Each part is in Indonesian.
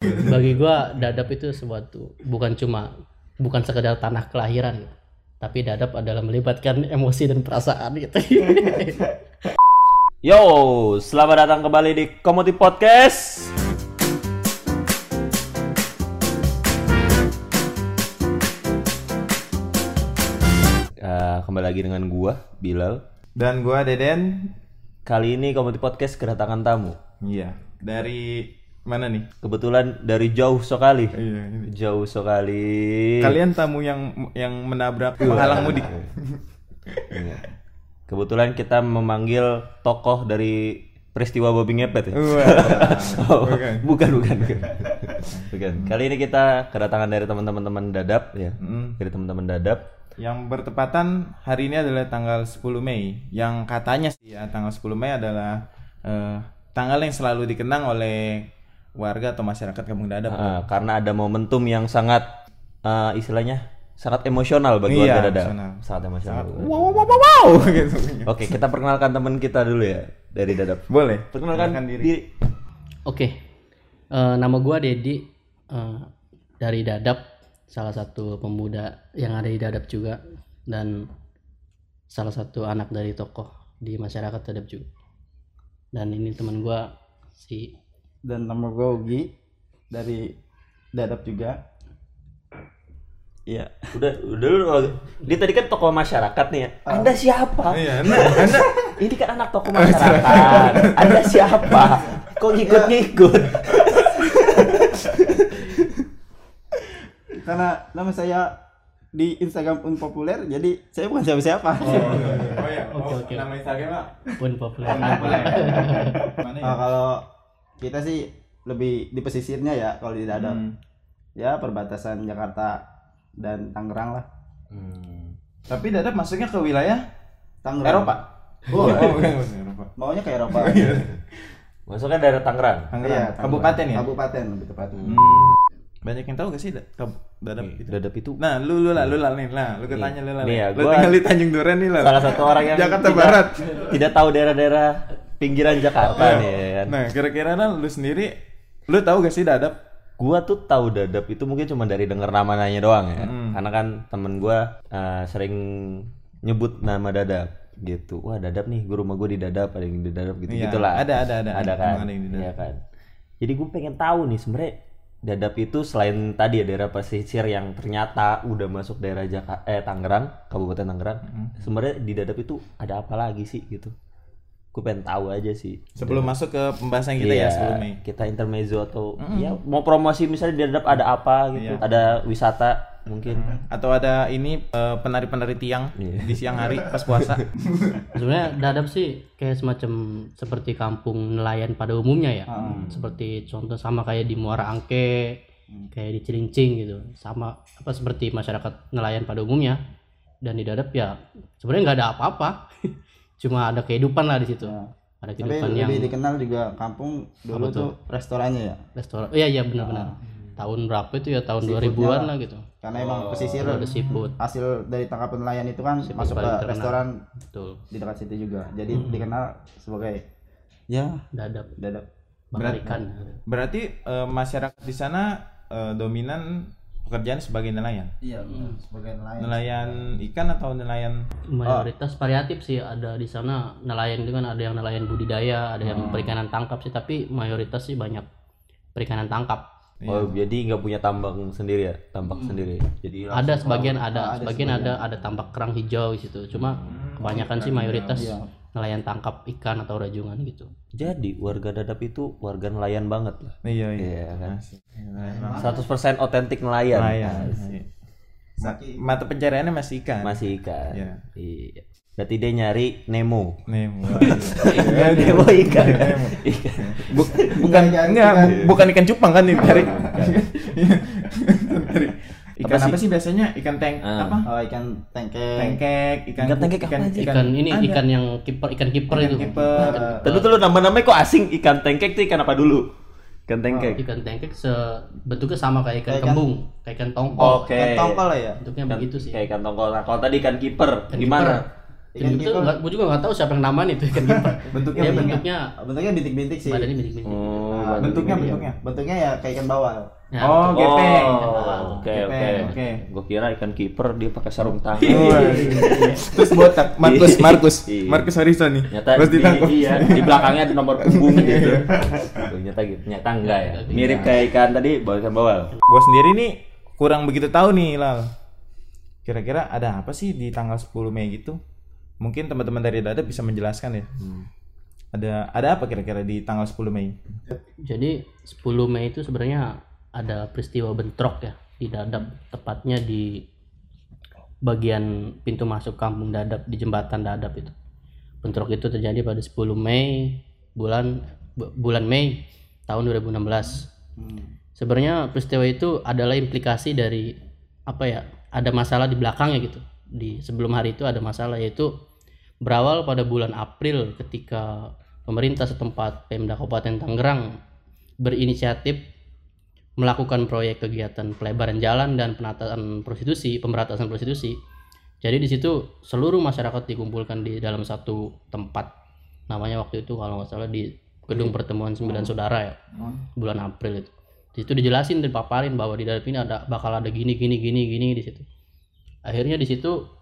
bagi gua dadap itu sesuatu bukan cuma bukan sekedar tanah kelahiran gitu. tapi dadap adalah melibatkan emosi dan perasaan gitu Yo, selamat datang kembali di Komoti Podcast. Eh, kembali lagi dengan gua, Bilal. Dan gua Deden. Kali ini Komoti Podcast kedatangan tamu. Iya. Dari mana nih? Kebetulan dari jauh sekali. Iya. ini. Jauh sekali. Kalian tamu yang yang menabrak penghalang mudik. Iya. Kebetulan kita memanggil tokoh dari peristiwa babi ngepet ya. Wah. Oh, Bukan. bukan, bukan, bukan. Bukan. Kali ini kita kedatangan dari teman-teman teman dadap ya. Mm. Dari teman-teman dadap. Yang bertepatan hari ini adalah tanggal 10 Mei. Yang katanya sih ya tanggal 10 Mei adalah eh, tanggal yang selalu dikenang oleh warga atau masyarakat Kampung Dadap. Ah, karena ada momentum yang sangat eh, istilahnya sangat emosional bagi Iya, warga dadap. emosional. Sangat emosional. Wow, wow, wow, wow, gitu. Oke, kita perkenalkan teman kita dulu ya dari dadap. Boleh. Perkenalkan Perkenalkan diri. diri. oke Eh, nama gua Dedi eh, dari dadap salah satu pemuda yang ada di dadap juga dan salah satu anak dari tokoh di masyarakat dadap juga dan ini teman gua si dan nama gue Ugi dari Dadap juga Iya, udah udah dulu. Dia tadi kan tokoh masyarakat nih ya. Anda siapa? Iya, nah, Anda Ini kan anak tokoh masyarakat. Anda siapa? Kok ngikut-ngikut? karena nama saya di Instagram pun populer jadi saya bukan siapa-siapa Oh iya. Oke, Oh, oke. Nama Instagram Pak. pun populer Mana ya? Oh, kalau kita sih lebih di pesisirnya ya kalau di Dadap Hmm. ya perbatasan Jakarta dan Tangerang lah Hmm. Tapi Dadap masuknya ke wilayah Tangerang Eropa. oh, Oh, bukan, bukan Eropa. maunya ke Eropa Masuknya daerah Tangerang. Tangerang. Iya, Tangerang. Kabupaten ya? kabupaten lebih tepatnya Hmm. Banyak yang tahu gak sih Dadap itu? Dadap itu Nah, lu lu lah, lu lah nih. Nah, lu ketanya lu lah. Nih ya, lu gua- tinggal di Tanjung Duren nih lah. salah satu orang yang Jakarta tidak- Barat. Tidak tahu daerah-daerah pinggiran Jakarta Nah, nih ya kan. Nah, kira-kira nah, lu sendiri lu tahu gak sih Dadap? Gua tuh tahu dadap itu mungkin cuma dari denger namanya doang ya. Hmm. Karena kan temen gua eh, sering nyebut nama dadap gitu. Wah dadap nih, gua rumah gua di dadap, ada yang di dadap gitu Iya, gitulah. ada, ada, ada. Ada kan. Emang ada yang di dadap. Iya kan. Jadi gue pengen tahu nih sebenarnya dadap itu selain tadi ya daerah pesisir yang ternyata udah masuk daerah Jakarta eh Tangerang, Kabupaten Tangerang. Hmm. Sebenarnya di dadap itu ada apa lagi sih gitu. Gue pengen tahu aja sih. Sebelum masuk ke pembahasan kita Iya, ya sebelum Mei. kita intermezzo atau ya mau promosi misalnya di dadap ada apa gitu. Iya. Ada wisata mungkin. Atau ada ini eh, penari-penari tiang Iya. di siang hari pas puasa. sebenarnya dadap sih kayak semacam seperti kampung nelayan pada umumnya ya Hmm. seperti contoh sama kayak di Muara Angke kayak di Cilincing gitu sama apa seperti masyarakat nelayan pada umumnya dan di dadap ya sebenarnya nggak ada apa-apa cuma ada kehidupan lah di situ. Ya. ada tapi kehidupan yang lebih dikenal juga kampung dulu tuh? tuh restorannya ya? Restoran. Iya iya benar-benar. Tahun berapa itu ya? Tahun 2000-an lah. gitu. Karena emang pesisir ada seafood. hasil dari tangkapan nelayan itu kan masuk ke restoran betul. di dekat situ juga. Jadi dikenal sebagai ya dadap. dadap. Ikan Berarti eh, masyarakat di sana eh, dominan pekerjaan sebagai nelayan. iya sebagai nelayan. Nelayan ikan atau nelayan mayoritas variatif sih ada di sana nelayan itu kan ada yang nelayan budidaya ada yang perikanan tangkap sih tapi mayoritas sih banyak perikanan tangkap. Oh, jadi nggak punya tambang sendiri ya, tambak sendiri. Jadi ada sebagian ada, sebagian ada ada tambak kerang hijau di situ. Cuma kebanyakan sih mayoritas nelayan tangkap ikan atau rajungan gitu jadi warga dadap itu warga nelayan banget lah. Iya, iya. Iya kan. Asik. Nelayan banget. 100% otentik nelayan. Nelayan. Iya. Ma- Mata pencariannya masih ikan. Masih ikan. Iya. Iya. Berarti dia nyari Nemo. Nemo. Nemo ikan. Ikan. Bu- bukan enggak, bukan ikan cupang kan ini cari. Ikan Apa apa sih biasanya? Ikan tank Ah. apa? oh ikan tengkek Tengkek, ikan Ikan tengkek aja? ikan ini Ada. ikan yang kiper ikan kiper Ikan itu kiper. Tuh lu nama-namanya kok asing ikan tengkek tuh ikan apa dulu? Ikan tengkek. ikan tengkek se bentuknya sama kayak ikan Kayak ikan- kembung kayak ikan tongkol Oke. ikan tongkol lah ya bentuknya begitu sih Kayak ikan tongkol. Nah, kalau tadi ikan kiper Ikan gimana? kiper. Ikan itu kiper. nggak gue juga nggak tahu siapa yang namain itu ikan kiper bentuknya dia bentuknya bentuknya bintik-bintik sih badannya bintik-bintik Oh, Nah, bentuknya bentuknya bentuknya ya kayak ikan bawal Ya, oh, betul. gepeng. Oh, oke oke. Oke. Gue kira ikan kiper dia pakai sarung tangan. Terus botak Markus Markus Iya. Markus Harrison nih. Nyata Terus di, ditangkap. iya, di belakangnya ada nomor punggung gitu. Tuh, nyata gitu. Nyata enggak ya. Mirip kayak ikan tadi, bawa ikan bawal. Gua sendiri nih kurang begitu tahu nih Lal. Kira-kira ada apa sih di tanggal 10 Mei gitu? Mungkin teman-teman dari Dada bisa menjelaskan ya. Ada ada apa kira-kira di tanggal 10 Mei? Jadi 10 Mei itu sebenarnya ada peristiwa bentrok ya di Dadap, tepatnya di bagian pintu masuk kampung Dadap di jembatan Dadap itu. Bentrok itu terjadi pada 10 Mei bulan bu- bulan Mei tahun 2016. Sebenarnya peristiwa itu adalah implikasi dari apa ya? Ada masalah di belakangnya gitu. Di sebelum hari itu ada masalah yaitu berawal pada bulan April ketika pemerintah setempat Pemda Kabupaten Tangerang berinisiatif melakukan proyek kegiatan pelebaran jalan dan penataan prostitusi, pemberantasan prostitusi. Jadi di situ seluruh masyarakat dikumpulkan di dalam satu tempat. Namanya waktu itu kalau nggak salah di gedung pertemuan sembilan saudara ya, bulan April itu. Di situ dijelasin dan paparin bahwa di dalam ini ada bakal ada gini gini gini gini di situ. Akhirnya di situ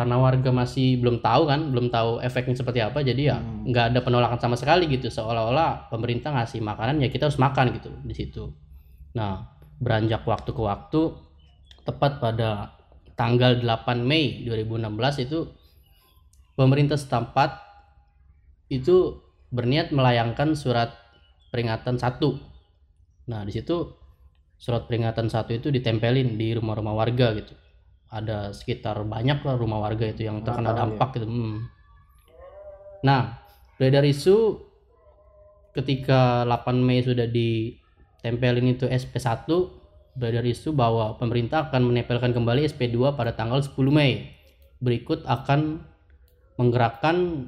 karena warga masih belum tahu kan, belum tahu efeknya seperti apa, jadi ya nggak ada penolakan sama sekali gitu. Seolah-olah pemerintah ngasih makanan ya kita harus makan gitu di situ. Nah, beranjak waktu ke waktu, tepat pada tanggal 8 Mei 2016 itu pemerintah setempat itu berniat melayangkan surat peringatan satu. Nah, di situ surat peringatan satu itu ditempelin di rumah-rumah warga gitu. Ada sekitar banyak lah rumah warga itu yang terkena dampak gitu. Hmm. Nah, beredar isu ketika 8 Mei sudah ditempelin itu SP1 beredar isu bahwa pemerintah akan menempelkan kembali SP2 pada tanggal 10 Mei. Berikut akan menggerakkan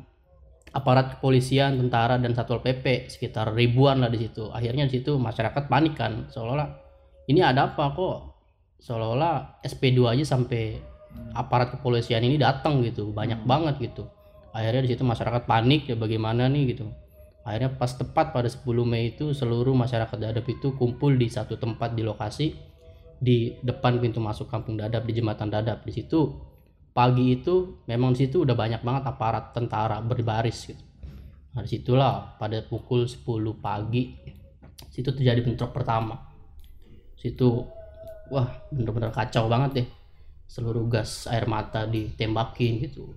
aparat kepolisian, tentara dan satpol PP sekitar ribuan lah di situ. Akhirnya di situ masyarakat panik kan, seolah-olah ini ada apa kok? Seolah-olah SP2 aja sampai aparat kepolisian ini datang gitu, banyak banget gitu. Akhirnya di situ masyarakat panik ya bagaimana nih gitu. Akhirnya pas tepat pada 10 Mei itu seluruh masyarakat Dadap itu kumpul di satu tempat di lokasi di depan pintu masuk Kampung Dadap di Jembatan Dadap. Di situ pagi itu memang di situ udah banyak banget aparat tentara berbaris gitu. Nah, di situlah pada pukul 10 pagi situ terjadi bentrok pertama. Situ wah bener-bener kacau banget deh. Seluruh gas air mata ditembakin gitu.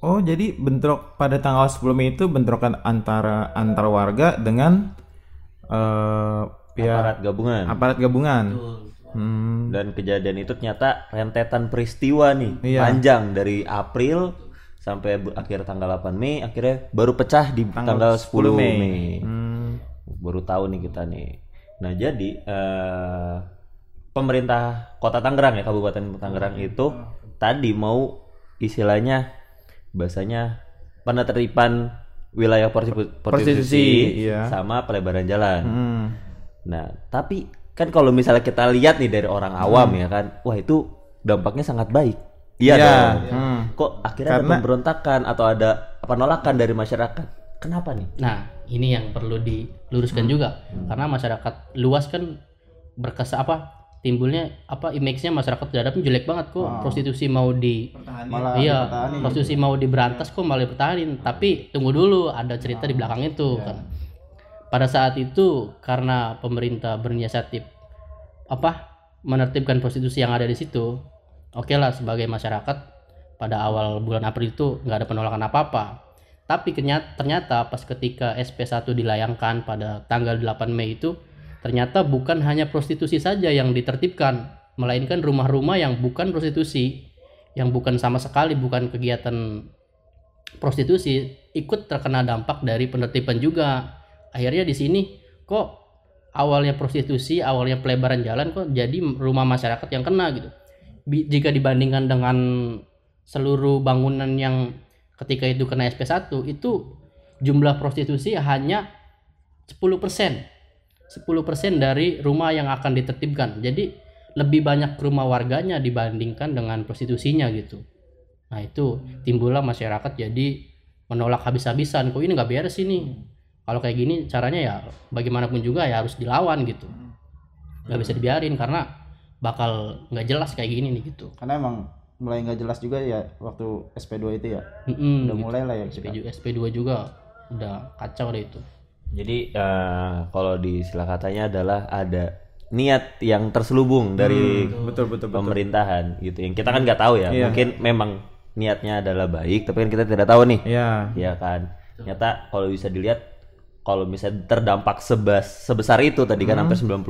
Oh, jadi bentrok pada tanggal 10 Mei itu bentrokan antara antar warga dengan eh pihak Aparat gabungan. aparat gabungan. Betul. Hmm. Dan kejadian itu ternyata rentetan peristiwa nih, Iya. panjang dari April sampai akhir tanggal 8 Mei, akhirnya baru pecah di tanggal, 10 Mei. Hmm. Baru tahu nih kita nih. Nah jadi eh, pemerintah Kota Tangerang ya Kabupaten Tangerang itu tadi mau istilahnya bahasanya penertiban wilayah prostitu- prostitusi, Prostitusi, iya. sama pelebaran jalan. Hmm. Nah, tapi kan kalau misalnya kita lihat nih dari orang awam ya kan, wah itu dampaknya sangat baik. Iya dong. hmm. Kok akhirnya ada Karena- pemberontakan atau ada penolakan dari masyarakat? Kenapa nih? Nah, ini yang perlu diluruskan juga karena masyarakat luas kan berkesa apa timbulnya apa image-nya masyarakat terhadapnya jelek banget kok. Prostitusi mau di malah iya prostitusi mau diberantas kok malah dipertahanin. Tapi tunggu dulu ada cerita di belakang itu kan. Pada saat itu karena pemerintah berinisiatif apa menertibkan prostitusi yang ada di situ oke lah sebagai masyarakat pada awal bulan April itu nggak ada penolakan apa-apa. Tapi kenyat- ternyata pas ketika SP1 dilayangkan pada tanggal 8 Mei itu ternyata bukan hanya prostitusi saja yang ditertibkan melainkan rumah-rumah yang bukan prostitusi yang bukan sama sekali bukan kegiatan prostitusi ikut terkena dampak dari penertiban juga. Akhirnya di sini kok awalnya prostitusi awalnya pelebaran jalan kok jadi rumah masyarakat yang kena gitu. Jika dibandingkan dengan seluruh bangunan yang ketika itu kena SP1 itu jumlah prostitusi hanya 10% 10% dari rumah yang akan ditertibkan. Jadi lebih banyak rumah warganya dibandingkan dengan prostitusinya gitu. Nah itu timbullah masyarakat jadi menolak habis-habisan. Kok ini nggak beres ini? Kalau kayak gini caranya ya bagaimanapun juga ya harus dilawan gitu. Nggak bisa dibiarin karena bakal nggak jelas kayak gini nih gitu. Karena emang mulai nggak jelas juga ya waktu SP2 itu ya. Mm-mm, udah gitu. mulai lah ya SP, kita. SP2 juga udah kacau deh itu Jadi eh, kalau di istilah katanya adalah ada niat yang terselubung dari betul betul betul pemerintahan gitu. Yang kita kan nggak tahu ya. Iya. Mungkin memang niatnya adalah baik, tapi kan kita tidak tahu nih. ya Ya kan. Ternyata kalau bisa dilihat kalau misalnya terdampak sebas, sebesar itu tadi kan hampir 90%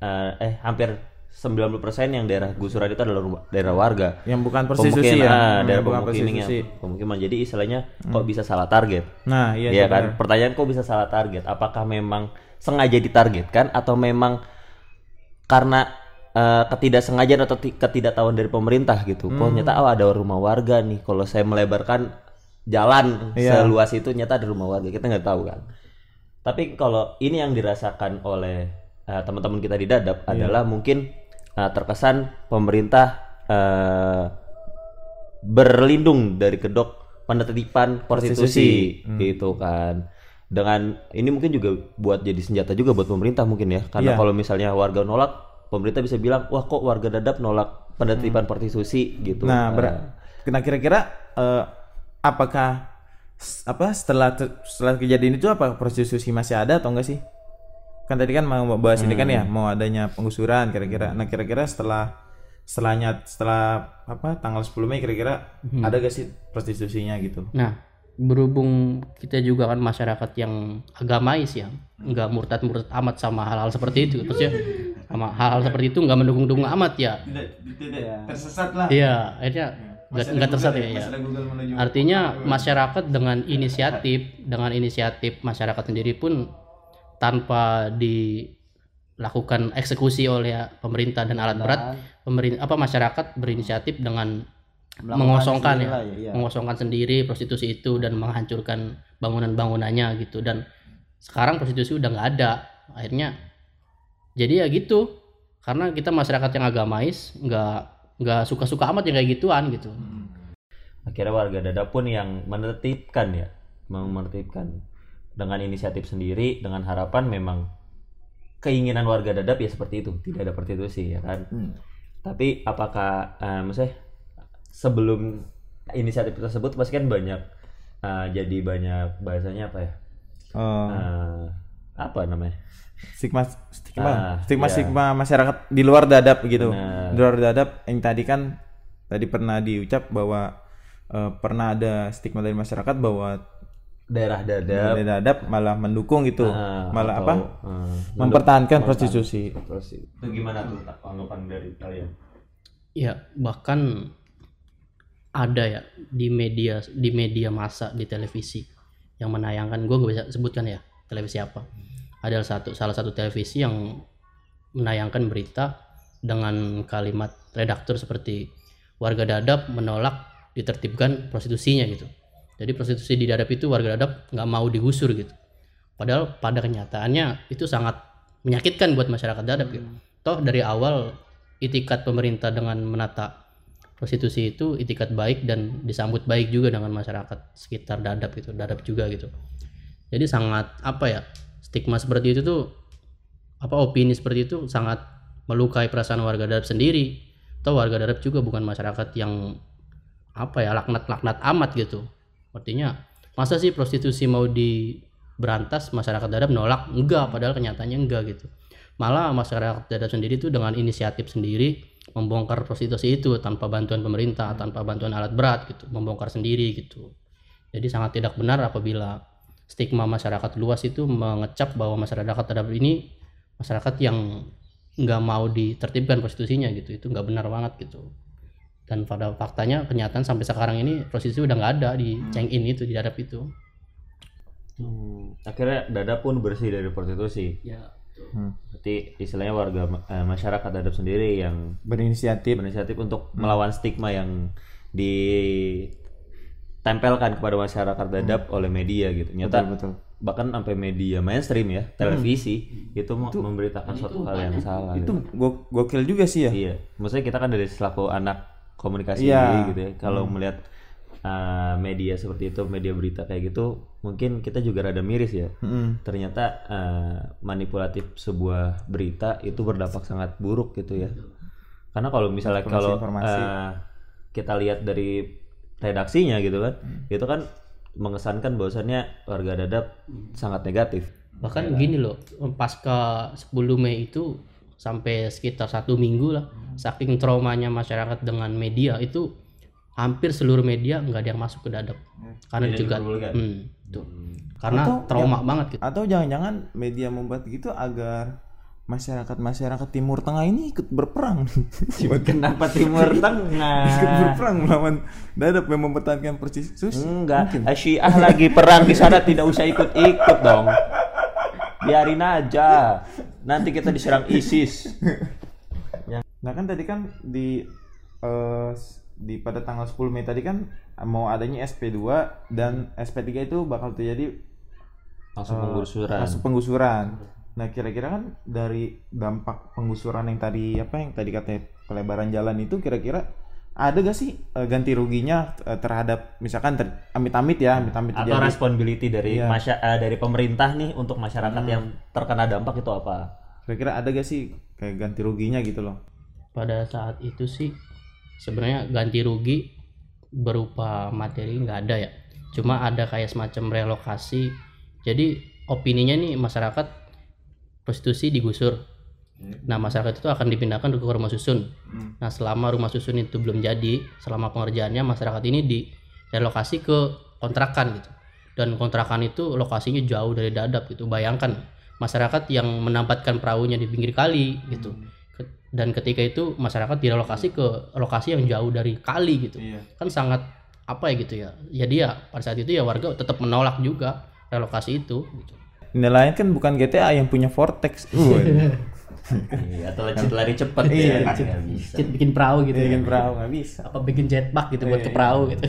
eh, eh hampir 90% yang daerah gusuran itu adalah rumah- daerah warga. yang bukan Pemukiman, ya ah, Hmm, daerah bukan pemukiman yang pemukiman. Jadi istilahnya kok bisa salah target. nah iya Iya kan? benar. Pertanyaan kok bisa salah target? Apakah memang sengaja ditargetkan atau memang karena eh, ketidaksengajaan atau ti- ketidaktahuan dari pemerintah gitu? Kok Hmm. nyata oh ada rumah warga nih. Kalau saya melebarkan jalan Iya. seluas itu nyata ada rumah warga. Kita nggak tahu kan. Tapi kalau ini yang dirasakan oleh eh, teman-teman kita di Dadap Iya. adalah mungkin eh, terkesan pemerintah eh, berlindung dari kedok penertiban prostitusi Hmm. gitu kan. Dengan ini mungkin juga buat jadi senjata juga buat pemerintah mungkin ya. Karena Iya. kalau misalnya warga nolak, pemerintah bisa bilang, "Wah, kok warga Dadap nolak penertiban prostitusi?" gitu. Hmm. Nah, ber- nah kira-kira eh, apakah apa setelah te- setelah kejadian itu apa prostitusi masih ada atau enggak sih? Kan tadi kan mau bahas ini kan Hmm. ya, mau adanya penggusuran kira-kira. Nah, kira-kira setelah setelahnya setelah apa tanggal 10 Mei kira-kira Hmm. ada gak sih prostitusinya gitu? Nah, berhubung kita juga kan masyarakat yang agamais ya, nggak murtad-murtad amat sama hal-hal seperti itu. Maksudnya sama hal-hal seperti itu nggak mendukung-dukung amat ya. Tidak tidak tersesat lah. Iya, akhirnya nggak nggak tersesat ya. ya. Artinya masyarakat dengan inisiatif, dengan inisiatif masyarakat sendiri pun tanpa dilakukan eksekusi oleh pemerintah dan alat berat, pemerintah apa masyarakat berinisiatif dengan Melakukan mengosongkan ya, ya, iya. mengosongkan sendiri prostitusi itu dan menghancurkan bangunan-bangunannya gitu. Dan sekarang prostitusi udah nggak ada. Akhirnya jadi ya gitu. Karena kita masyarakat yang agamais nggak nggak suka-suka amat yang kayak gituan gitu. Akhirnya warga Dadap pun yang menertibkan ya, menertibkan dengan inisiatif sendiri dengan harapan memang keinginan warga Dadap ya seperti itu, tidak ada prostitusi ya kan. Hmm. Tapi apakah eh, maksudnya sebelum inisiatif tersebut pasti kan banyak eh, jadi banyak bahasanya apa ya? Oh, Eh, apa namanya? stigma stigma Ah, stigma iya. stigma masyarakat di luar dadap gitu. Benar. Di luar dadap yang tadi kan tadi pernah diucap bahwa eh, pernah ada stigma dari masyarakat bahwa Daerah Dadap dari dadap malah mendukung gitu. eh, malah atau, apa? eh, mempertahankan prostitusi. Itu gimana tuh tak anggapan dari kalian? ya bahkan ada ya di media di media massa di televisi yang menayangkan gue gak bisa sebutkan ya televisi apa ada satu salah satu televisi yang menayangkan berita dengan kalimat redaktur seperti warga dadap menolak ditertibkan prostitusinya gitu jadi prostitusi di dadap itu warga dadap nggak mau digusur gitu. Padahal pada kenyataannya itu sangat menyakitkan buat masyarakat dadap gitu. Toh dari awal itikat pemerintah dengan menata prostitusi itu itikat baik dan disambut baik juga dengan masyarakat sekitar dadap gitu dadap juga gitu. Jadi sangat apa ya stigma seperti itu tuh apa opini seperti itu sangat melukai perasaan warga dadap sendiri. Atau warga dadap juga bukan masyarakat yang apa ya laknat-laknat amat gitu artinya masa sih prostitusi mau diberantas masyarakat dadap nolak enggak padahal kenyataannya enggak gitu. Malah masyarakat dadap sendiri tuh dengan inisiatif sendiri membongkar prostitusi itu tanpa bantuan pemerintah tanpa bantuan alat berat gitu. Membongkar sendiri gitu. Jadi sangat tidak benar apabila stigma masyarakat luas itu mengecap bahwa masyarakat dadap ini masyarakat yang nggak mau ditertibkan prostitusinya gitu. Itu nggak benar banget gitu dan pada faktanya kenyataan sampai sekarang ini prostitusi udah nggak ada di Chengin itu di dadap itu Hmm, akhirnya Dadap pun bersih dari prostitusi. ya Berarti istilahnya warga eh, masyarakat Dadap sendiri yang Berinisiatif. berinisiatif untuk melawan stigma yang ditempelkan kepada masyarakat Dadap oleh media gitu. Nyata betul. bahkan sampai media mainstream ya, televisi itu, mau memberitakan suatu hal yang salah. Itu gitu. go- gokil juga sih ya. Iya, maksudnya kita kan dari selaku anak komunikasi Iya. gitu ya. Kalau melihat uh, media seperti itu, media berita kayak gitu, mungkin kita juga rada miris ya. Mm-mm. Ternyata uh, manipulatif sebuah berita itu berdampak sangat buruk gitu ya. Karena kalau misalnya kalau uh, kita lihat dari redaksinya gitu kan, itu kan mengesankan bahwasannya warga dadap sangat negatif. bahkan gini loh pasca 10 Mei itu sampai sekitar satu minggu lah saking traumanya masyarakat dengan media itu hampir seluruh media nggak ada yang masuk ke dadap karena Tidak juga diperbolehkan. hmm, tuh. karena Atau trauma banget gitu Atau jangan-jangan media membuat gitu agar masyarakat-masyarakat Timur Tengah ini ikut berperang. Kenapa Timur ikut Tengah? berperang melawan dadap yang mempertahankan persis. Enggak, Syiah lagi perang di sana tidak usah ikut-ikut dong. Biarin aja. Nanti kita diserang ISIS. Nah kan tadi kan di eh, di pada tanggal 10 Mei tadi kan mau adanya SP2 dan SP3 itu bakal terjadi Langsung eh, penggusuran. kasus penggusuran. Nah kira-kira kan dari dampak penggusuran yang tadi apa yang tadi katanya pelebaran jalan itu kira-kira ada gak sih eh, ganti ruginya eh, terhadap misalkan ter- amit-amit ya amit-amit Atau terjadi responsibility dari Iya. masya- eh, dari pemerintah nih untuk masyarakat yang terkena dampak itu apa? kira-kira ada gak sih kayak ganti ruginya gitu loh? Pada saat itu sih sebenarnya ganti rugi berupa materi nggak ada ya. Cuma ada kayak semacam relokasi. Jadi opininya nih masyarakat prostitusi digusur nah masyarakat itu akan dipindahkan ke rumah susun. Nah selama rumah susun itu belum jadi selama pengerjaannya masyarakat ini direlokasi ke kontrakan gitu. Dan kontrakan itu lokasinya jauh dari dadap gitu. Bayangkan masyarakat yang menempatkan perahunya di pinggir kali gitu. Ke- dan ketika itu masyarakat direlokasi ke lokasi yang jauh dari kali gitu. Iya. Kan sangat apa ya gitu ya. Jadi ya pada saat itu ya warga tetap menolak juga relokasi itu gitu. nilainya kan bukan GTA yang punya vortex. Waduh. Iya, atau cheat lari cepet Iya, ya. cheat. Nggak bisa. Bikin perahu gitu ya. bikin perahu nggak bisa apa bikin jetpack gitu buat ke perahu gitu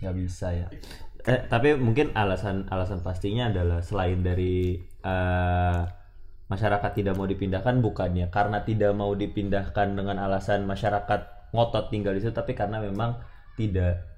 nggak bisa ya eh, tapi mungkin alasan alasan pastinya adalah selain dari eh, masyarakat tidak mau dipindahkan bukannya karena tidak mau dipindahkan dengan alasan masyarakat ngotot tinggal di situ tapi karena memang tidak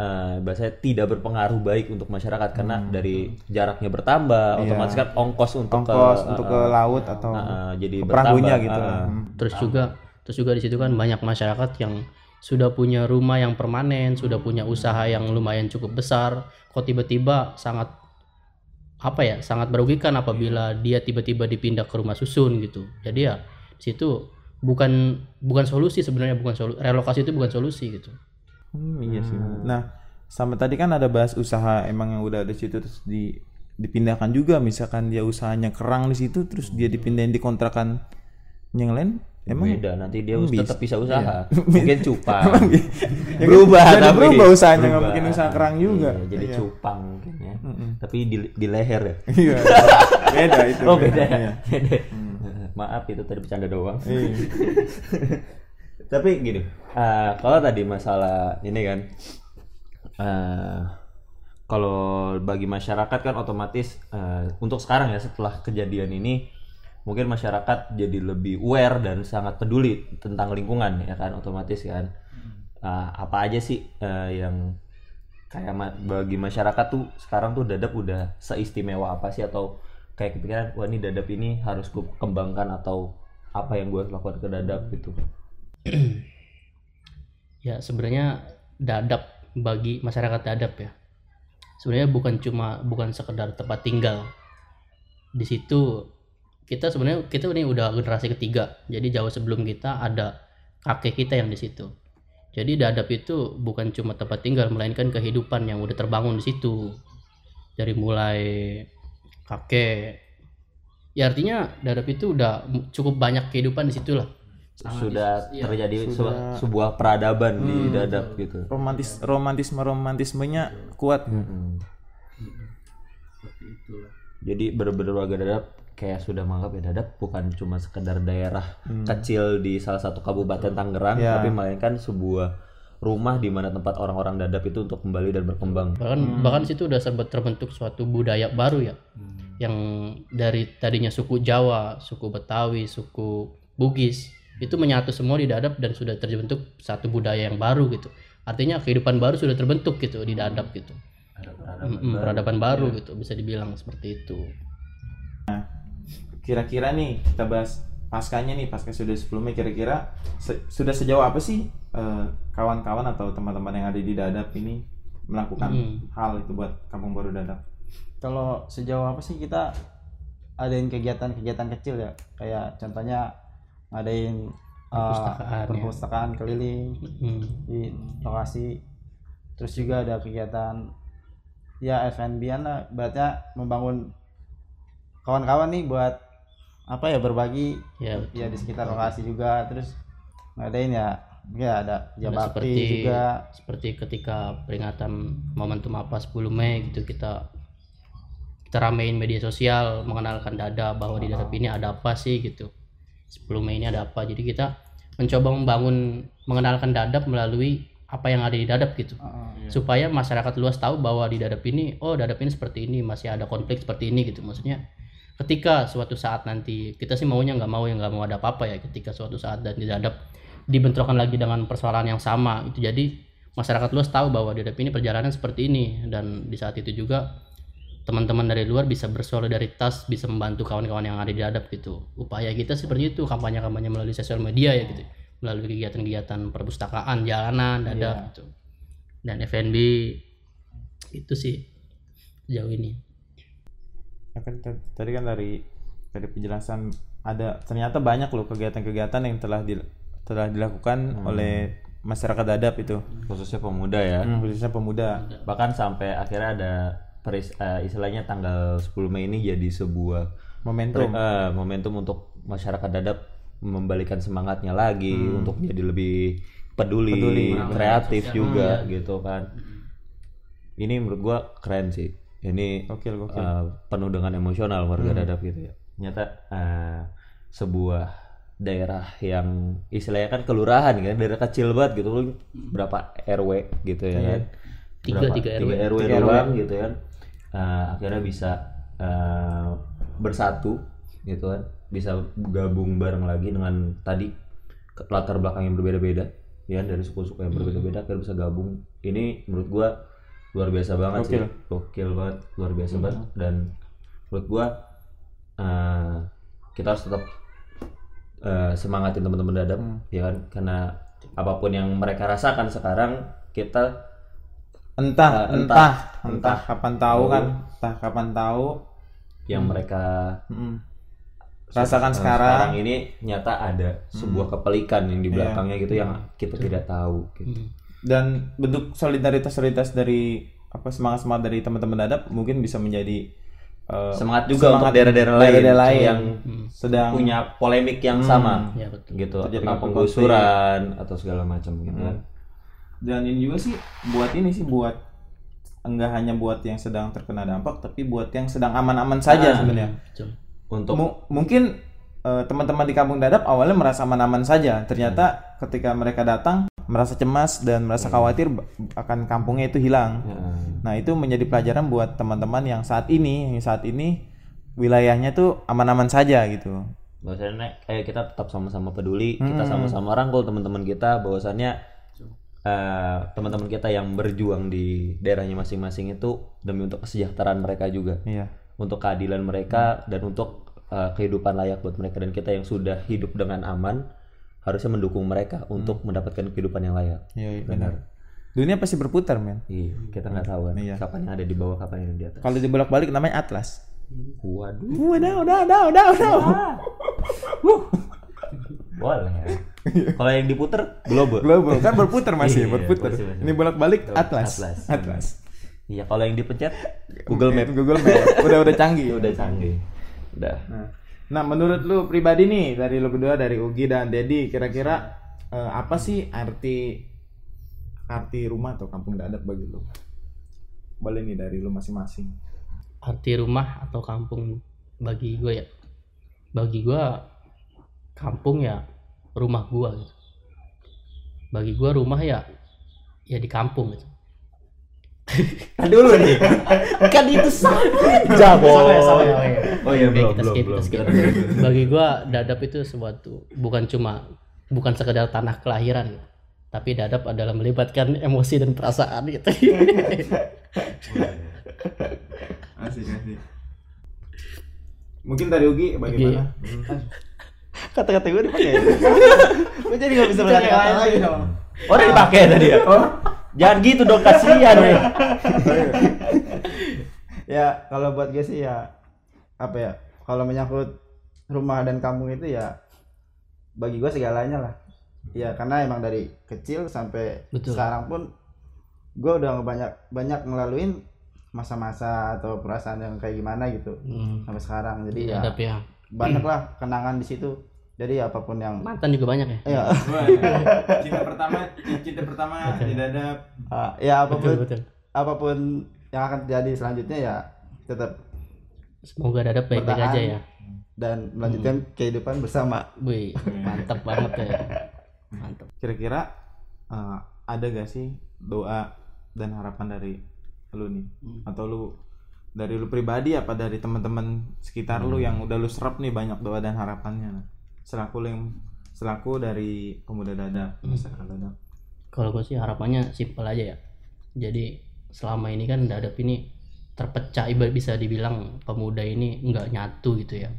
eh bahasanya tidak berpengaruh baik untuk masyarakat karena dari jaraknya bertambah otomatis kan ongkos untuk Hmm. Iya. ongkos ke untuk ke eh, laut atau eh, jadi perahunya bertambah, gitu. Hmm. terus juga terus juga di situ kan banyak masyarakat yang sudah punya rumah yang permanen sudah punya usaha yang lumayan cukup besar kok tiba-tiba sangat apa ya sangat merugikan apabila dia tiba-tiba dipindah ke rumah susun gitu jadi ya di situ bukan bukan solusi sebenarnya bukan solu relokasi itu bukan solusi gitu Hmm, iya sih. Nah, sama tadi kan ada bahas usaha emang yang udah ada situ terus di dipindahkan juga. Misalkan dia usahanya kerang di situ terus dia dipindahin di kontrakan yang lain emang beda nanti dia Emang tetap bisa? Iya. usaha. Mungkin cupang. Ya berubah jadi tapi berubah usahanya nggak mungkin usaha kerang juga. Iya, jadi Iya. cupang mungkin ya. Tapi di, di leher ya? Iya. beda itu. Oh beda. Ya Iya. Beda. maaf itu tadi bercanda doang. Iya. tapi gini eh, kalau tadi masalah ini kan eh, kalau bagi masyarakat kan otomatis eh, untuk sekarang ya setelah kejadian ini mungkin masyarakat jadi lebih aware dan sangat peduli tentang lingkungan ya kan otomatis kan. Eh, apa aja sih eh, yang kayak ma- bagi masyarakat tuh sekarang tuh dadap udah seistimewa apa sih? Atau kayak kepikiran wah ini dadap ini harus gue kembangkan atau apa yang gue lakukan ke dadap gitu ya sebenarnya dadap bagi masyarakat dadap ya. Sebenarnya bukan cuma bukan sekedar tempat tinggal. Di situ kita sebenarnya kita ini udah generasi ketiga. Jadi jauh sebelum kita ada kakek kita yang di situ. Jadi dadap itu bukan cuma tempat tinggal melainkan kehidupan yang udah terbangun di situ. Dari mulai kakek. Ya artinya dadap itu udah cukup banyak kehidupan di situ lah sudah iya. terjadi sebuah, sebuah peradaban di dadap gitu. Romantis romantisme romantismenya kuat jadi bener-bener warga dadap kayak sudah menganggap ya dadap bukan cuma sekedar daerah kecil di salah satu kabupaten Tangerang Ya. tapi melainkan sebuah rumah di mana tempat orang-orang dadap itu untuk kembali dan berkembang. Bahkan bahkan situ udah serba terbentuk suatu budaya baru ya yang dari tadinya suku Jawa suku Betawi suku Bugis itu menyatu semua di dadap dan sudah terbentuk satu budaya yang baru gitu artinya kehidupan baru sudah terbentuk gitu di dadap gitu Ada peradaban baru. peradaban baru gitu bisa dibilang seperti itu Kira-kira nih kita bahas paskanya nih pasca sudah sebelumnya kira-kira se- sudah sejauh apa sih eh, kawan-kawan atau teman-teman yang ada di Dadap ini melakukan Hmm. hal itu buat Kampung Baru Dadap? Kalau sejauh apa sih kita adain kegiatan-kegiatan kecil ya? Kayak contohnya ngadain uh, Perpustakaan, ya. perpustakaan keliling Mm. di lokasi. Terus juga ada kegiatan ya F&B-an lah, berarti membangun kawan-kawan nih buat apa ya berbagi. Ya ya di sekitar lokasi juga. Terus ngadain ya ya ada Ada bakti seperti juga. seperti ketika peringatan momentum apa 10 Mei gitu kita kita ramein media sosial mengenalkan dada bahwa di dadap ini ada apa sih gitu 10 Mei ini ada apa. Jadi kita mencoba membangun mengenalkan dadap melalui apa yang ada di dadap gitu. Heeh. supaya masyarakat luas tahu bahwa di dadap ini oh dadap ini seperti ini masih ada konflik seperti ini gitu. Maksudnya ketika suatu saat nanti kita sih maunya nggak mau yang nggak mau ada apa-apa ya ketika suatu saat dan di dadap dibentrokan lagi dengan persoalan yang sama itu jadi masyarakat luas tahu bahwa di dadap ini perjalanan seperti ini. Dan di saat itu juga teman-teman dari luar bisa bersolidaritas bisa membantu kawan-kawan yang ada di dadap gitu. Upaya kita seperti itu kampanye-kampanye melalui sosial media ya gitu. Melalui kegiatan-kegiatan perpustakaan jalanan dadap gitu. Dan FNB itu sih jauh ini. Ya kan tadi kan dari dari penjelasan ada ternyata banyak loh kegiatan-kegiatan yang telah di, telah dilakukan oleh masyarakat Dadap itu. Khususnya pemuda ya. Hmm, khususnya pemuda. bahkan sampai akhirnya ada peris, eh, istilahnya tanggal 10 Mei ini jadi sebuah Momentum. eh, momentum untuk masyarakat dadap membalikan semangatnya lagi untuk jadi lebih peduli, Peduli, kreatif juga gitu kan. Ini menurut gua keren sih. Ini Gokil, gokil. eh, penuh dengan emosional warga dadap gitu ya. Ternyata eh, sebuah daerah yang istilahnya kan kelurahan kan daerah kecil banget gitu. Berapa RW gitu ya kan? Tiga, Berapa? tiga RW. tiga RW Tiga RW. doang gitu kan Eh, akhirnya bisa eh, bersatu gitu kan. Bisa gabung bareng lagi dengan tadi latar belakang yang berbeda-beda ya dari suku-suku yang berbeda-beda akhirnya bisa gabung. Ini menurut gua luar biasa banget sih. Gokil. gokil banget luar biasa banget. Dan menurut gua eh, kita harus tetap eh, semangatin teman-teman dadap ya kan. Karena apa pun yang mereka rasakan sekarang kita Entah, Eh, entah, entah, entah, kapan tahu kan, entah kapan tahu. yang mereka Mm. Rasakan eh, sekarang. ini nyata ada sebuah kepelikan yang di belakangnya gitu yang kita tidak tahu gitu. Hmm. dan bentuk solidaritas solidaritas dari apa semangat semangat dari teman-teman dadap mungkin bisa menjadi eh, semangat juga semangat untuk daerah-daerah lain, daerah lain yang sedang punya polemik yang sama ya betul. gitu Terjadi tentang penggusuran atau segala macam gitu kan dan ini juga sih buat ini sih buat enggak hanya buat yang sedang terkena dampak tapi buat yang sedang aman-aman saja sebenarnya. betul. Untuk Mu- mungkin eh, teman-teman di kampung dadap awalnya merasa aman-aman saja. Ternyata ketika mereka datang merasa cemas dan merasa khawatir ba- akan kampungnya itu hilang. Ya, nah itu menjadi pelajaran buat teman-teman yang saat ini yang saat ini wilayahnya tuh aman-aman saja gitu. Bahwasannya kayak kita tetap sama-sama peduli kita sama-sama rangkul teman-teman kita. Bahwasannya eh, teman-teman kita yang berjuang di daerahnya masing-masing itu demi untuk kesejahteraan mereka juga. Iya. Untuk keadilan mereka dan untuk uh, kehidupan layak buat mereka. Dan kita yang sudah hidup dengan aman harusnya mendukung mereka untuk mendapatkan kehidupan yang layak. iya, iya benar. dunia pasti berputar men. Iya, kita nggak tahu kan. Iya. kapan yang ada di bawah, kapan yang di atas. kalau dibolak-balik namanya atlas. Waduh, udah udah udah udah udah. Boleh. Kalau yang diputer global. global kan berputar masih Iya, berputar masih, masih. ini bolak-balik atlas Atlas. atlas Iya, kalau yang dipencet Google Map Google Map udah udah canggih udah canggih. Udah. Nah, nah menurut lu pribadi nih dari lu kedua dari Ugi dan Dedi kira-kira eh, apa sih arti arti rumah atau kampung dadap bagi lu? Boleh nih dari lu masing-masing. arti rumah atau kampung bagi gue ya bagi gue kampung ya rumah gue gitu. bagi gue rumah ya ya di kampung gitu Kan dulu nih. kan itu sama. Sama ya, sama ya, Oh iya, belum, kita belum, skip, belum. kita skip. Bagi gue dadap itu sesuatu bukan cuma bukan sekedar tanah kelahiran gitu. tapi dadap adalah melibatkan emosi dan perasaan gitu Asik asik. Mungkin dari Ugi bagaimana? Kata-kata gue dipakai. Gue jadi nggak bisa berkata-kata lagi dong. Oh, udah dipakai tadi ya? Jangan gitu dong, kasihan nih. ya. Kalau buat gue sih ya apa ya kalau menyangkut rumah dan kampung itu ya bagi gue segalanya lah. Ya karena emang dari kecil sampai Betul. sekarang pun gue udah banyak banyak ngelaluin masa-masa atau perasaan yang kayak gimana gitu Hmm, sampai sekarang. Jadi ya dadap ya banyak lah kenangan di situ jadi apa pun yang mantan juga banyak ya? Ya. Cinta pertama, cinta pertama di dadap. ah, ya apa pun betul betul. apa pun yang akan terjadi selanjutnya ya tetap semoga dadap baik-baik aja ya. dan melanjutkan kehidupan bersama. Wih, mantap banget ya. Mantap. Kira-kira eh, ada gak sih doa dan harapan dari lu nih? Atau lu dari lu pribadi apa dari teman-teman sekitar lu yang udah lu serap nih banyak doa dan harapannya? Selaku yang selaku dari pemuda dadap, masyarakat dadap. kalau gue sih harapannya simpel aja ya. Jadi selama ini kan dadap ini terpecah ibarat bisa dibilang pemuda ini nggak nyatu gitu ya.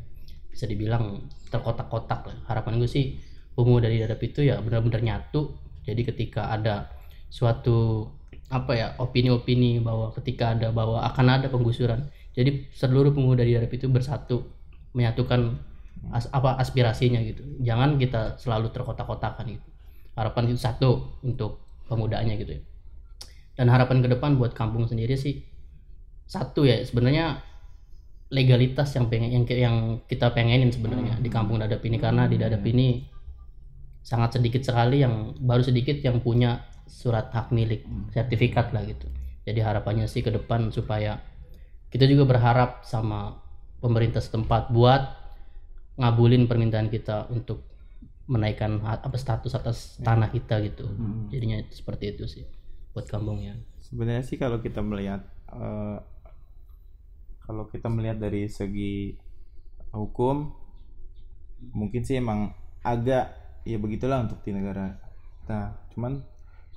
Bisa dibilang terkotak-kotak lah. Harapan gue sih pemuda di dadap itu ya benar-benar nyatu. Jadi ketika ada suatu apa ya opini-opini bahwa ketika ada bahwa akan ada penggusuran. Jadi seluruh pemuda di dadap itu bersatu menyatukan as- apa aspirasinya gitu. Jangan kita selalu terkotak-kotakan gitu. Harapan itu satu untuk pemudanya gitu ya. Dan harapan ke depan buat kampung sendiri sih satu ya sebenarnya legalitas yang pengen yang yang kita pengenin sebenarnya di kampung dadap ini. Karena di dadap ini sangat sedikit sekali yang baru sedikit yang punya surat hak milik sertifikat lah gitu. Jadi harapannya sih ke depan supaya kita juga berharap sama pemerintah setempat buat ngabulin permintaan kita untuk menaikkan apa status atas tanah kita gitu. Jadinya seperti itu sih buat kampungnya Sebenarnya sih kalau kita melihat eh, kalau kita melihat dari segi hukum mungkin sih emang agak ya begitulah untuk di negara kita. Cuman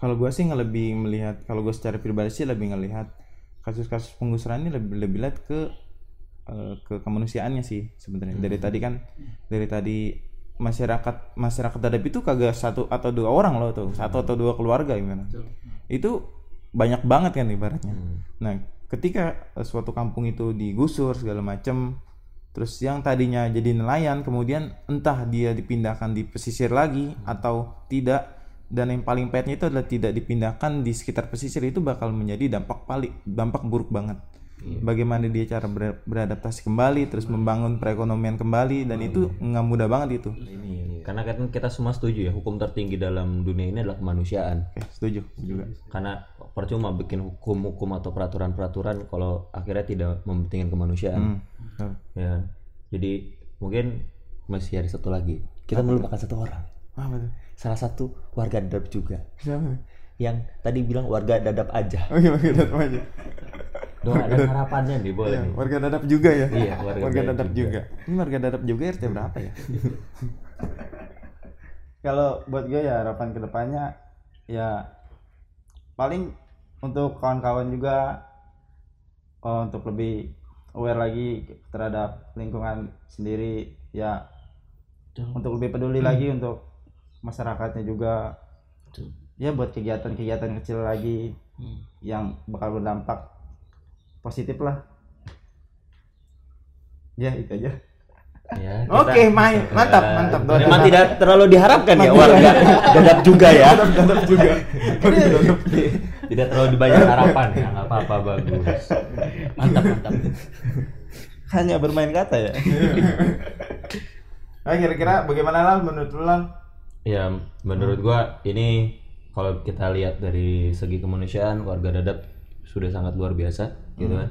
kalau gue sih lebih melihat kalau gue secara pribadi sih lebih ngelihat kasus-kasus penggusuran ini lebih lebih lihat ke eh, ke kemanusiaannya sih sebenarnya. Dari tadi kan dari tadi masyarakat masyarakat dadap itu kagak satu atau dua orang loh tuh. Satu atau dua keluarga gimana. Itu banyak banget kan ibaratnya. Nah ketika eh, suatu kampung itu digusur segala macem terus yang tadinya jadi nelayan kemudian entah dia dipindahkan di pesisir lagi atau tidak dan yang paling pahitnya itu adalah tidak dipindahkan di sekitar pesisir itu bakal menjadi dampak paling dampak buruk banget bagaimana dia cara ber- beradaptasi kembali terus membangun perekonomian kembali dan itu nggak mudah banget itu Ini karena kan kita semua setuju ya hukum tertinggi dalam dunia ini adalah kemanusiaan. oke setuju juga Karena percuma bikin hukum-hukum atau peraturan-peraturan kalau akhirnya tidak mementingkan kemanusiaan. Hmm. Ya. Jadi mungkin masih ada satu lagi. Kita melupakan satu orang. apa tuh Salah satu warga dadap juga. siapa Yang tadi bilang warga dadap aja. oh iya warga dadap aja Doa dan harapannya nih boleh nih. warga dadap juga ya Iya, warga dadap dadap juga. ini warga dadap juga RT berapa ya kalau buat gue ya harapan ke depannya ya paling untuk kawan-kawan juga oh, untuk lebih aware lagi terhadap lingkungan sendiri ya untuk lebih peduli lagi untuk masyarakatnya juga Betul. ya buat kegiatan-kegiatan kecil lagi Hmm. yang bakal berdampak positif lah. Ya itu aja. Ya, kita- oke main mantap Eh, mantap doa Memang dan tidak terlalu diharapkan ya warga. Dadap juga ya. dadap juga. Tidak terlalu dibanyak harapan. Ya, nggak apa-apa bagus. mantap mantap. Hanya bermain kata ya. Nah, kira-kira bagaimana lah menurut lu Lan? Ya, menurut gua ini kalau kita lihat dari segi kemanusiaan warga dadap sudah sangat luar biasa gitu kan.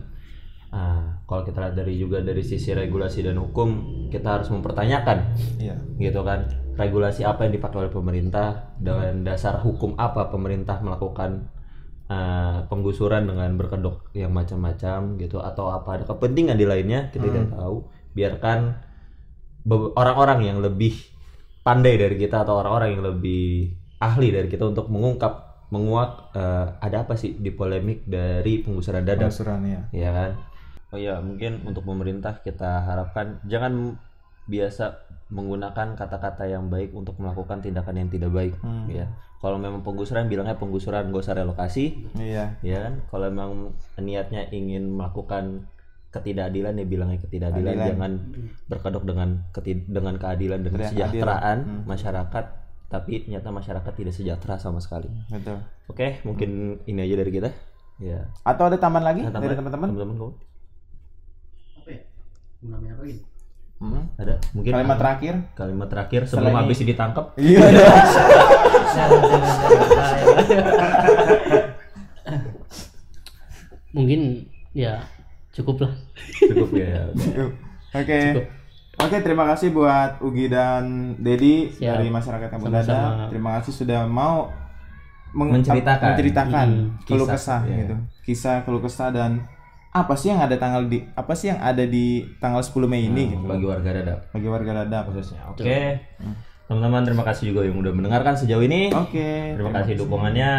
Ah, kalau kita lihat dari juga dari sisi regulasi dan hukum kita harus mempertanyakan iya. gitu kan. Regulasi apa yang dipakai oleh pemerintah dengan dasar hukum apa pemerintah melakukan uh, penggusuran dengan berkedok yang macam-macam gitu atau apa. Ada kepentingan di lainnya kita tidak tahu. Biarkan orang-orang yang lebih pandai dari kita atau orang-orang yang lebih ahli dari kita untuk mengungkap menguak eh, ada apa sih di polemik dari penggusuran dadap Penggusuran ya. ya kan? Oh ya mungkin untuk pemerintah kita harapkan jangan biasa menggunakan kata-kata yang baik untuk melakukan tindakan yang tidak baik ya. Kalau memang penggusuran bilangnya penggusuran gak usah relokasi. Iya. ya kan? Kalau memang niatnya ingin melakukan ketidakadilan ya bilangnya ketidakadilan. Keadilan. jangan berkedok dengan keti- dengan keadilan dengan kesejahteraan masyarakat tapi ternyata masyarakat tidak sejahtera sama sekali. Betul. oke mungkin ini aja dari kita. Ya. Atau ada tambahan lagi Nah, dari tambah- teman-teman? teman-teman apa ya? Namanya apa gitu Hmm. ada? Mungkin Kalimat terakhir? kalimat terakhir sebelum Selain habis ditangkap Iya. jangan mungkin ya cukup lah cukup. Ya Oke. Oke, terima kasih buat Ugi dan Dedi Siap. dari masyarakat Sama-sama. Dada. Terima kasih sudah mau meng- Menceritakan. menceritakan Hmm, keluh kisah, kesah iya. gitu. Kisah keluh kesah dan apa sih yang ada tanggal di apa sih yang ada di tanggal 10 Mei ini gitu bagi warga dadap bagi warga Dada khususnya oke teman-teman terima kasih juga yang udah mendengarkan sejauh ini Oke. terima kasih dukungannya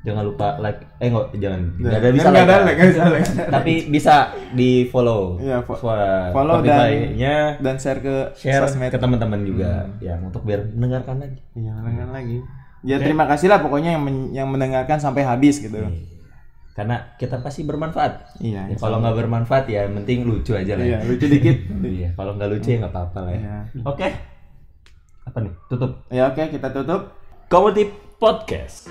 jangan lupa like eh enggak jangan nggak ada Nggak bisa nggak like ada ya. like, nggak bisa like. tapi bisa di follow Iya, fo- Follow Spotify-nya dan share ke share sosmed. ke teman-teman juga ya untuk biar mendengarkan lagi Iya, dengar lagi. Ya terima kasih lah pokoknya yang men- yang mendengarkan sampai habis gitu. karena kita pasti bermanfaat Iya. Ya, kalau nggak bermanfaat ya penting lucu aja lah Iya, ya. lucu dikit. Iya, kalau nggak lucu ya nggak apa-apa lah ya. Iya. Oke. Apa nih? Tutup. Ya oke, kita tutup. Komodip Podcast.